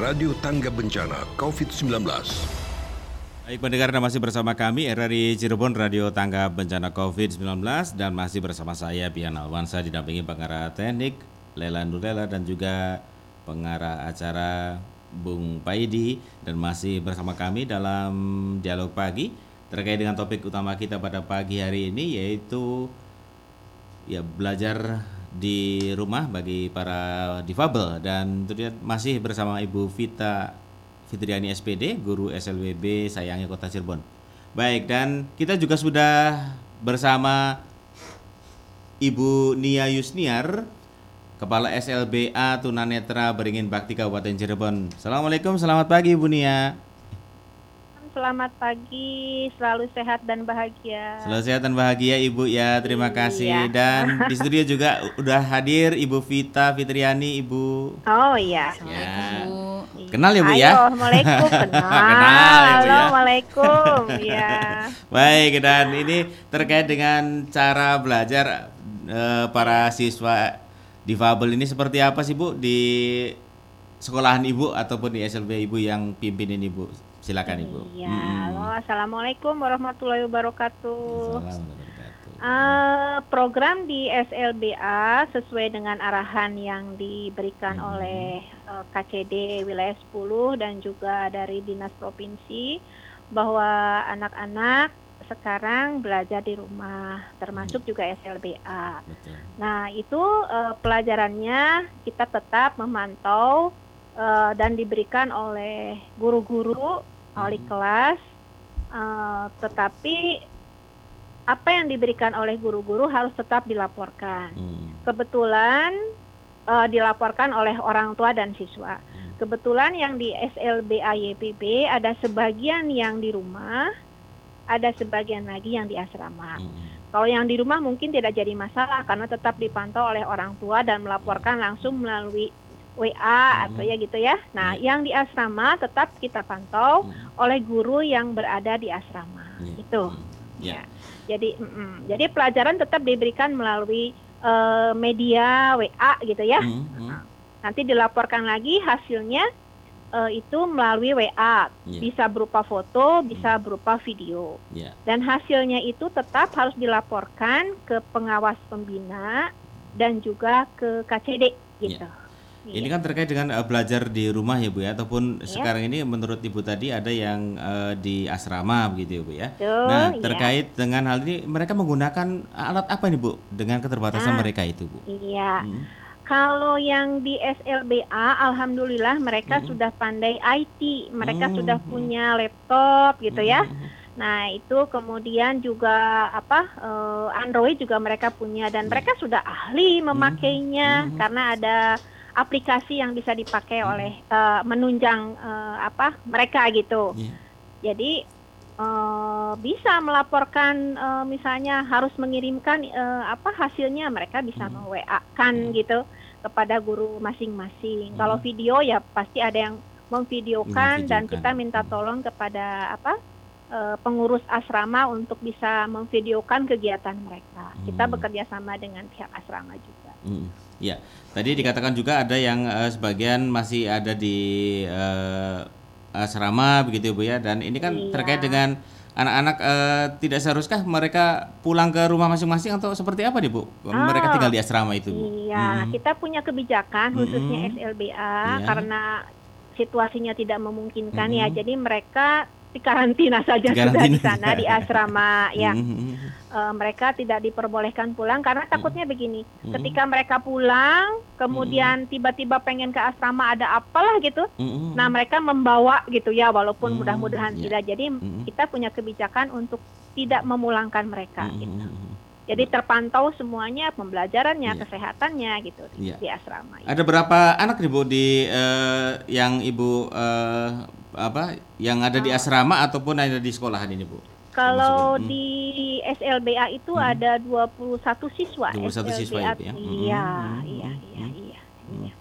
Radio Tangga Bencana COVID-19. Baik pendengar Anda masih bersama kami RRI Cirebon Radio Tangga Bencana COVID-19 dan masih bersama saya Pian Alwansa didampingi pengarah teknik Lela Nurlela dan juga pengarah acara Bung Paidi dan masih bersama kami dalam dialog pagi terkait dengan topik utama kita pada pagi hari ini yaitu ya belajar di rumah bagi para difabel dan tentunya masih bersama Ibu Vita Fitriani SPD, guru SLWB Sayangi Kota Cirebon. Baik, dan kita juga sudah bersama Ibu Nia Yusniar, Kepala SLBA Tunanetra Beringin Bakti Kabupaten Cirebon. Assalamualaikum, selamat pagi Ibu Nia. Selamat pagi, selalu sehat dan bahagia. Selalu sehat dan bahagia Ibu ya, terima kasih. Iya. Dan di studio juga udah hadir Ibu Vita Fitriani, Ibu. Oh iya. Ya. Bu. Kenal ya Bu Ayo, ya? Assalamualaikum. Kenal. Kenal ya, Bu, Halo, ya. Waalaikum. Ya. Baik, dan ini terkait dengan cara belajar eh, para siswa difabel ini seperti apa sih Bu di sekolahan Ibu ataupun di SLB Ibu yang pimpin ini Bu? Silakan Ibu. Iya. Halo, Assalamualaikum warahmatullahi wabarakatuh. Wabarakatuh. Eh, program di SLBA sesuai dengan arahan yang diberikan Hmm. oleh eh, KCD wilayah 10 dan juga dari Dinas Provinsi bahwa anak-anak sekarang belajar di rumah termasuk Hmm. juga SLBA. Betul. Nah, itu eh, pelajarannya kita tetap memantau eh, dan diberikan oleh guru-guru Hmm. kelas eh, tetapi apa yang diberikan oleh guru-guru harus tetap dilaporkan. Hmm. Kebetulan eh, dilaporkan oleh orang tua dan siswa. Hmm. Kebetulan yang di SLBA YPB ada sebagian yang di rumah, ada sebagian lagi yang di asrama. Hmm. Kalau yang di rumah mungkin tidak jadi masalah karena tetap dipantau oleh orang tua dan melaporkan langsung melalui WA atau Hmm. ya gitu ya. Nah, Iya. yang di asrama tetap kita pantau Hmm. oleh guru yang berada di asrama. Iya. Itu. Ya. Jadi, mm-mm. jadi pelajaran tetap diberikan melalui eh, media WA gitu ya. Hmm. Hmm. Nanti dilaporkan lagi hasilnya eh, itu melalui WA. Iya. Bisa berupa foto, bisa berupa video. Ya. Dan hasilnya itu tetap harus dilaporkan ke pengawas pembina dan juga ke KCD gitu. Ini Iya. kan terkait dengan eh, belajar di rumah ya Bu ya ataupun Iya. sekarang ini menurut Ibu tadi ada yang eh, di asrama begitu ya Bu ya. Betul, Nah, iya. terkait dengan hal ini mereka menggunakan alat apa nih Bu dengan keterbatasan Nah. mereka itu Bu? Iya. Hmm. Kalau yang di SLBA, alhamdulillah mereka Hmm. sudah pandai IT, mereka Hmm. sudah punya laptop gitu ya. Hmm. Nah itu kemudian juga apa eh, Android juga mereka punya dan Hmm. mereka sudah ahli memakainya Hmm. karena ada aplikasi yang bisa dipakai oleh eh, menunjang eh, apa mereka gitu. Iya. Jadi eh, bisa melaporkan eh, misalnya harus mengirimkan eh, apa hasilnya mereka bisa Hmm. me-WA kan gitu kepada guru masing-masing. Kalau video ya pasti ada yang memvideokan dan kita minta tolong kepada apa pengurus asrama untuk bisa memvideokan kegiatan mereka. Kita Hmm. bekerja sama dengan pihak asrama juga. Mm, Ya, tadi dikatakan juga ada yang eh, sebagian masih ada di eh, asrama begitu Bu ya, dan ini kan Iya. terkait dengan anak-anak eh, tidak seharuskah mereka pulang ke rumah masing-masing atau seperti apa nih Bu? Mereka Ah. tinggal di asrama itu Bu. Iya, Mm, kita punya kebijakan khususnya Mm-mm. SLBA Iya. karena situasinya tidak memungkinkan ya. Mm-mm. Jadi mereka dikarantina saja sudah Dikarantina. di sana di asrama ya. mm, Eh, mereka tidak diperbolehkan pulang karena takutnya begini. Mm-mm. Ketika mereka pulang, kemudian tiba-tiba pengen ke asrama ada apalah gitu. mm, Nah, mereka membawa gitu ya walaupun Mm, mudah-mudahan iya. tidak. Jadi Mm-mm. kita punya kebijakan untuk tidak memulangkan mereka mm, gitu. Jadi terpantau semuanya pembelajarannya, Iya. kesehatannya gitu di- Iya. di asrama. Ada berapa anak nih Bu di eh, yang Ibu eh, apa yang ada di asrama ataupun ada di sekolahan ini Bu? Kalau Termasuk, mm. di SLBA itu Hmm. ada 21 siswa. 21 siswa SLBA, itu ya? Iya, Hmm. iya, Hmm. iya, iya. iya.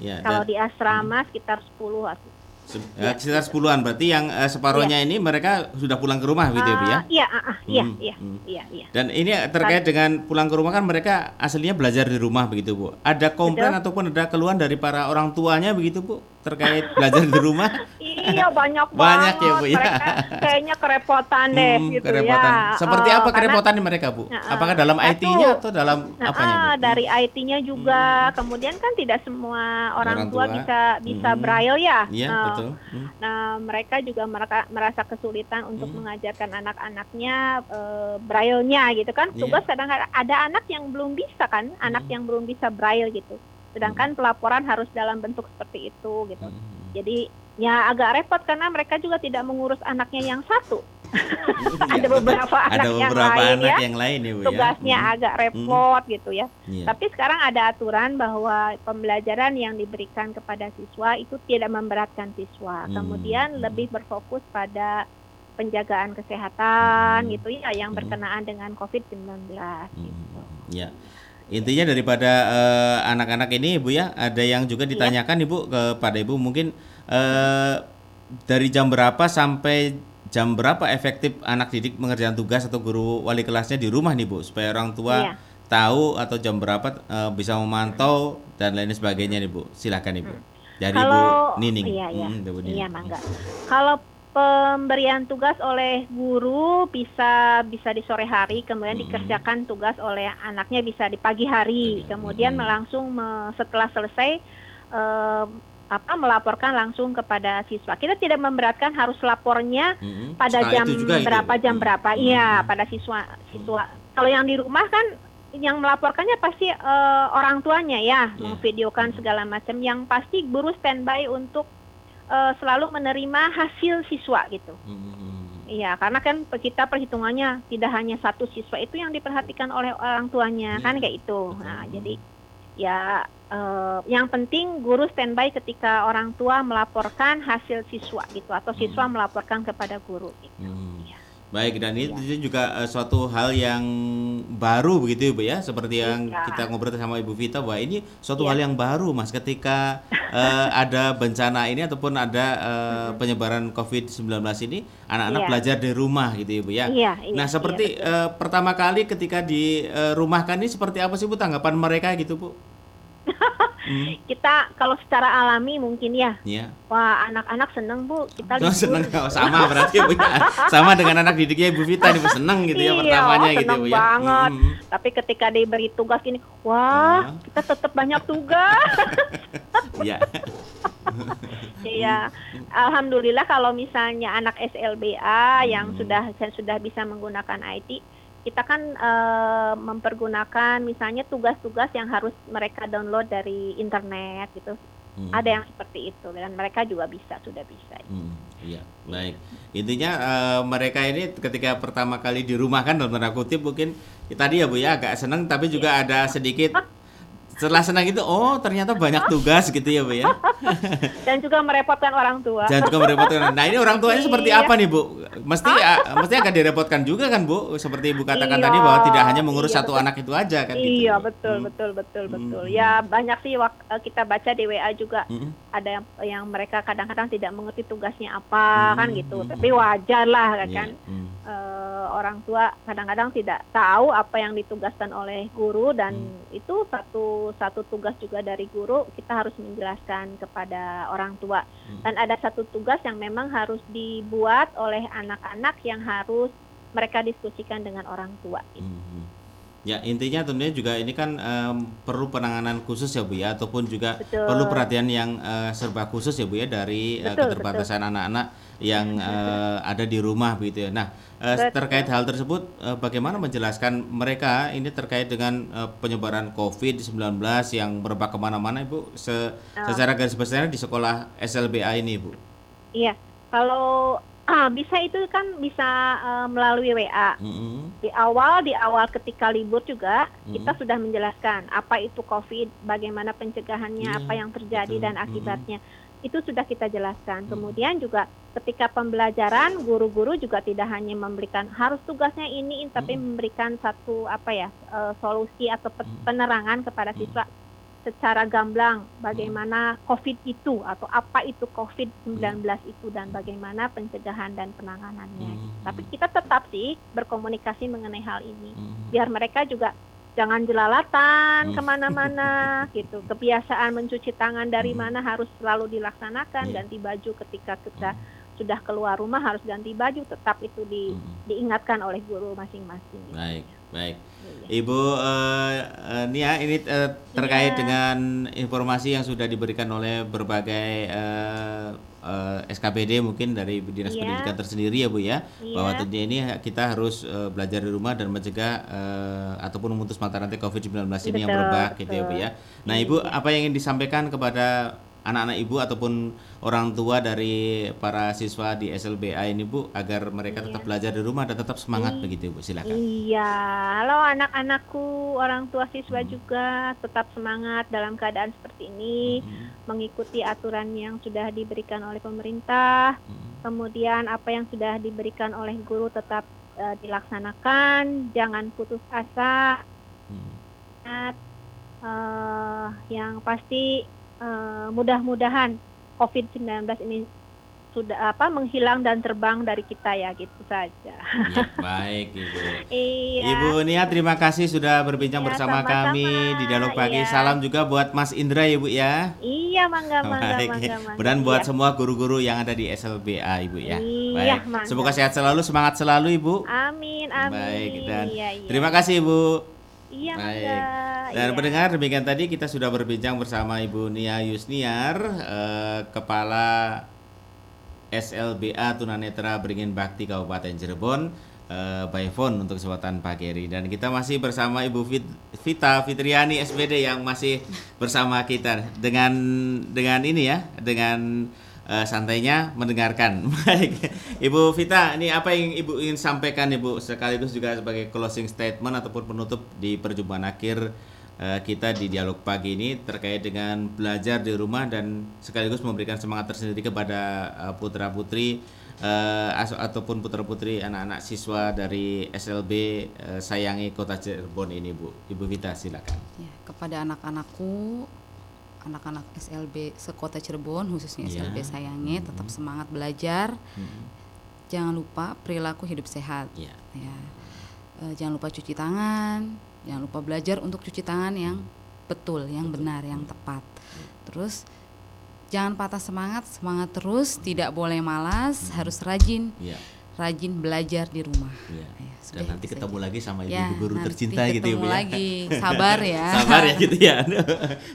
Ya, Kalau di asrama sekitar 10 aku. Se- eh, sekitar sepuluhan berarti yang eh, separuhnya ini mereka sudah pulang ke rumah gitu ya Bu ya? Ah, Iya, ah, ah, iya, Hmm, iya, hmm. iya, iya. Dan ini terkait dengan pulang ke rumah kan mereka aslinya belajar di rumah begitu Bu. Ada komplain Betul. ataupun ada keluhan dari para orang tuanya begitu Bu terkait belajar di rumah? Iya, banyak Banyak banget. ya, Bu, ya. Mereka kayaknya kerepotan deh Hmm, gitu kerepotan. ya. Seperti Eh, apa karena- kerepotan di mereka Bu? Apakah dalam IT-nya atau dalam Nah, apanya Bu? dari IT-nya juga, kemudian kan tidak semua orang, Orang tua, tua. bisa bisa Hmm. braille ya. Iya Nah, betul. Hmm. Nah, mereka juga meraka- merasa kesulitan untuk Hmm. mengajarkan anak-anaknya eh, braille-nya gitu kan. Iya. Tugas kadang ada anak yang belum bisa kan, anak Hmm. yang belum bisa braille gitu. Sedangkan pelaporan harus dalam bentuk seperti itu gitu. Hmm. Jadi ya agak repot karena mereka juga tidak mengurus anaknya yang satu. ada beberapa Ada anak yang beberapa lain anak ya. yang lain ya Bu Tugasnya ya. Hmm. agak repot gitu ya. Iya. Tapi sekarang ada aturan bahwa pembelajaran yang diberikan kepada siswa itu tidak memberatkan siswa. Hmm, Kemudian hmm. lebih berfokus pada penjagaan kesehatan Hmm. gitu ya yang Hmm. berkenaan dengan COVID-19 Hmm, gitu. Ya. Intinya daripada eh, anak-anak ini Ibu ya, ada yang juga Iya. ditanyakan Ibu kepada Ibu mungkin eh, dari jam berapa sampai jam berapa efektif anak didik mengerjakan tugas atau guru wali kelasnya di rumah nih Bu supaya orang tua Iya. tahu atau jam berapa eh, bisa memantau dan lain sebagainya nih Bu. Silakan Ibu. Dari Hmm. Kalau Bu Nining. iya iya. Hmm, Nining. Iya, mangga. Kalau pemberian tugas oleh guru bisa bisa di sore hari, kemudian Hmm. dikerjakan tugas oleh anaknya bisa di pagi hari, kemudian Hmm. langsung me- setelah selesai eh, apa melaporkan langsung kepada siswa. Kita tidak memberatkan harus lapornya Hmm, pada setelah jam berapa jam Hmm. berapa. Hmm. Iya, pada siswa siswa. Kalau yang di rumah kan yang melaporkannya pasti eh, orang tuanya ya, Iya. memvideokan segala macam. Yang pasti guru standby untuk eh, selalu menerima hasil siswa gitu. Hmm. Iya, karena kan kita perhitungannya tidak hanya satu siswa itu yang diperhatikan oleh orang tuanya, Iya, kan kayak itu. Nah, jadi ya eh, yang penting guru standby ketika orang tua melaporkan hasil siswa gitu atau siswa melaporkan kepada guru gitu. Hmm. Iya. Baik dan itu juga eh, suatu hal yang baru begitu Ibu ya seperti yang Iya. kita ngobrol sama Ibu Vita bahwa ini suatu Iya. hal yang baru Mas ketika eh, ada bencana ini ataupun ada eh, penyebaran COVID-19 ini anak-anak Iya. belajar di rumah gitu Ibu ya. Iya, iya, nah, iya, seperti betul. eh, pertama kali ketika di eh, rumahkan ini seperti apa sih Bu tanggapan mereka gitu Bu? Hmm, Kita kalau secara alami mungkin ya, ya. wah anak-anak seneng bu, kita Oh, seneng oh, sama berarti Bu ya. Sama dengan anak didiknya Ibu Vita nih seneng gitu ya Iya, pertamanya gitu Bu ya. banget. Hmm. Tapi ketika diberi tugas gini, wah Ah. kita tetap banyak tugas. Iya. Iya, alhamdulillah kalau misalnya anak SLBA yang Hmm. sudah yang sudah bisa menggunakan IT, kita kan eh, mempergunakan misalnya tugas-tugas yang harus mereka download dari internet gitu. Hmm. Ada yang seperti itu dan mereka juga bisa sudah bisa. Hmm, iya, baik. Intinya eh, mereka ini ketika pertama kali di rumah kan dalam tanda kutip mungkin ya, tadi ya Bu ya agak senang tapi juga ada sedikit Setelah senang itu, oh ternyata banyak tugas gitu ya Bu ya. dan juga merepotkan orang tua. Dan juga merepotkan. Nah ini orang tuanya seperti Iya. apa nih Bu? Mesti ah, mesti akan direpotkan juga kan Bu? Seperti Ibu katakan Iya, tadi bahwa tidak hanya mengurus iya, satu betul. anak itu aja kan gitu. Iya betul betul betul betul. Ya banyak sih eh, kita baca di WA juga Mm-mm. ada yang, yang mereka kadang-kadang tidak mengerti tugasnya apa kan gitu. Tapi wajar lah kan. mm. Eh, orang tua kadang-kadang tidak tahu apa yang ditugaskan oleh guru dan Hmm. itu satu satu tugas juga dari guru kita harus menjelaskan kepada orang tua Hmm. dan ada satu tugas yang memang harus dibuat oleh anak-anak yang harus mereka diskusikan dengan orang tua. Mhm. Ya intinya tentunya juga ini kan em, perlu penanganan khusus ya Bu ya ataupun juga Betul. perlu perhatian yang eh, serba khusus ya Bu ya dari eh, Betul, keterbatasan anak-anak yang eh, ada di rumah begitu ya. Nah Betul. terkait hal tersebut eh, bagaimana menjelaskan mereka ini terkait dengan eh, penyebaran COVID-19 yang merebak ke mana-mana Ibu Se- Oh. secara garis besarnya di sekolah SLBA ini Bu. Iya, kalau ah, bisa itu kan bisa eh, melalui WA. Mhm. Di awal di awal ketika libur juga Hmm. kita sudah menjelaskan apa itu COVID, bagaimana pencegahannya, Iya, apa yang terjadi betul. dan Hmm. akibatnya. Itu sudah kita jelaskan. Kemudian juga ketika pembelajaran guru-guru juga tidak hanya memberikan harus tugasnya ini tapi Hmm. memberikan satu apa ya eh, solusi atau pe- penerangan kepada siswa secara gamblang bagaimana COVID itu atau apa itu COVID-19 itu dan bagaimana pencegahan dan penanganannya. Tapi kita tetap sih berkomunikasi mengenai hal ini. Biar mereka juga jangan jelalatan ke mana-mana gitu. Kebiasaan mencuci tangan dari mana harus selalu dilaksanakan, ganti baju ketika kita sudah keluar rumah harus ganti baju, tetap itu di, diingatkan oleh guru masing-masing. Baik, baik. Ibu eh, Nia, ini eh, terkait Iya. dengan informasi yang sudah diberikan oleh berbagai eh, eh, SKPD mungkin dari Dinas Iya. Pendidikan tersendiri ya Bu ya, Iya. bahwa tentunya ini kita harus eh, belajar di rumah dan mencegah eh, ataupun memutus mata rantai COVID-19 ini yang merebak gitu ya Bu ya. Nah Ibu, apa yang ingin disampaikan kepada anak-anak Ibu ataupun orang tua dari para siswa di SLBA ini Bu agar mereka tetap belajar di rumah dan tetap semangat begitu Bu, silakan. Iya, halo anak-anakku, orang tua siswa juga tetap semangat dalam keadaan seperti ini, mengikuti aturan yang sudah diberikan oleh pemerintah, kemudian apa yang sudah diberikan oleh guru tetap eh, dilaksanakan, jangan putus asa. Ingat, eh, yang pasti eh, mudah-mudahan COVID-19 ini sudah apa menghilang dan terbang dari kita ya gitu saja. Ya, baik Ibu. Iya. Ibu Nia terima kasih sudah berbincang Ya, bersama sama-sama. kami di dialog pagi. Ya. Salam juga buat Mas Indra ya Bu ya. Iya, mangga, mangga, Baik. mangga, mangga. Dan buat Iya. semua guru-guru yang ada di SLBA Ibu ya. Iya, Baik. mangga. Semoga sehat selalu, semangat selalu Ibu. Amin, amin. Baik dan Iya, iya. terima kasih Ibu. Iya, Baik. Dan Iya. pendengar demikian tadi kita sudah berbincang bersama Ibu Nia Yusniar, eh, Kepala SLBA Tunanetra Beringin Bakti Kabupaten Cirebon eh, by phone untuk kesempatan pagi hari dan kita masih bersama Ibu Fit- Vita Fitriani SPD yang masih bersama kita dengan dengan ini ya dengan eh, santainya mendengarkan baik Ibu Vita ini apa yang Ibu ingin sampaikan Ibu sekaligus juga sebagai closing statement ataupun penutup di perjumpaan akhir eh, kita di dialog pagi ini terkait dengan belajar di rumah dan sekaligus memberikan semangat tersendiri kepada eh, putra-putri eh, as- ataupun putra-putri anak-anak siswa dari SLB eh, Sayangi Kota Cirebon ini Bu. Ibu Vita silakan. Ya, kepada anak-anakku, anak-anak SLB sekota Cirebon khususnya Iya. SLB Sayange tetap semangat belajar. Jangan lupa perilaku hidup sehat. Iya. Ya. Eh, jangan lupa cuci tangan, jangan lupa belajar untuk cuci tangan yang betul, yang benar, yang tepat. Terus jangan patah semangat, semangat terus, tidak boleh malas, harus rajin. Iya. Rajin belajar di rumah. Iya. Ya, Dan sudah nanti ketemu saja. lagi sama Ya, ibu guru nanti tercinta gitu ya ketemu ya. lagi. Sabar ya. Sabar ya gitu ya.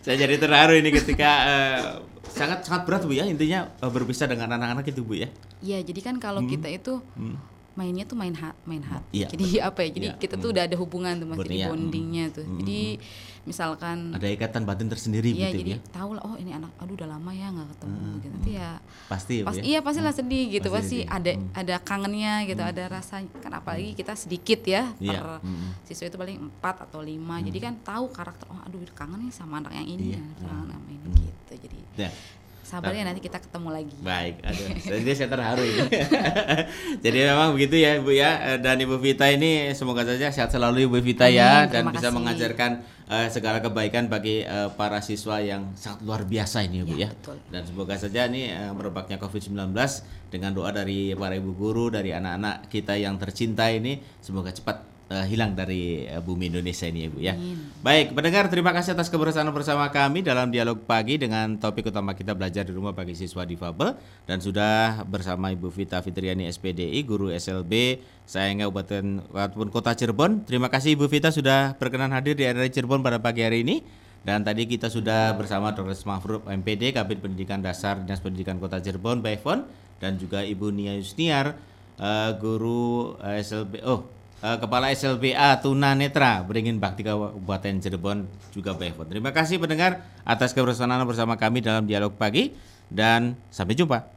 Saya jadi terharu ini ketika eh, sangat sangat berat Bu ya intinya eh, berpisah dengan anak-anak itu Bu ya. Iya, jadi kan kalau Hmm. kita itu Hmm. mainnya tuh main hat, main hat. Iya, Jadi apa ya? Jadi Iya, kita hmm. tuh udah ada hubungan tuh Mas, jadi hmm. bondingnya tuh. Hmm. Jadi misalkan Ada ikatan batin tersendiri Iya gitu jadi ya. tahu lah oh ini anak aduh udah lama ya nggak ketemu gitu. nanti ya Pasti ya, pas ya? iya pastilah sedih gitu Pasti pasti ada ada kangennya gitu ada rasa kan apalagi kita sedikit ya Iya, per mm. siswa itu paling empat atau lima. Jadi kan tahu karakter oh aduh kangen nih sama anak yang ini Iya. ya sama sama ini gitu. Jadi Ya. Sabar ya nanti kita ketemu lagi Baik, aduh, jadi saya terharu ini. Jadi memang begitu ya Ibu ya dan Ibu Vita ini semoga saja sehat selalu Ibu Vita ya Amin, dan terima bisa kasih. mengajarkan eh, segala kebaikan bagi eh, para siswa yang sangat luar biasa ini Ibu ya. Ya, betul. Dan semoga saja ini eh, merebaknya Covid-19 dengan doa dari para ibu guru, dari anak-anak kita yang tercinta ini semoga cepat eh, hilang dari eh, bumi Indonesia ini Ibu ya. Baik, pendengar terima kasih atas kebersamaan bersama kami dalam dialog pagi dengan topik utama kita belajar di rumah bagi siswa difabel dan sudah bersama Ibu Vita Fitriani SPDI guru SLB Sayangnya Kabupaten ataupun Kota Cirebon. Terima kasih Ibu Vita sudah berkenan hadir di RRI Cirebon pada pagi hari ini. Dan tadi kita sudah bersama Dr. Mahfud MPD Kabit Pendidikan Dasar Dinas Pendidikan Kota Cirebon by phone dan juga Ibu Nia Yusniar eh, guru eh, SLB oh eh, Kepala SLBA Tuna Netra Beringin Bakti Kabupaten Cirebon juga phone. Terima kasih pendengar atas kebersamaan bersama kami dalam dialog pagi dan sampai jumpa.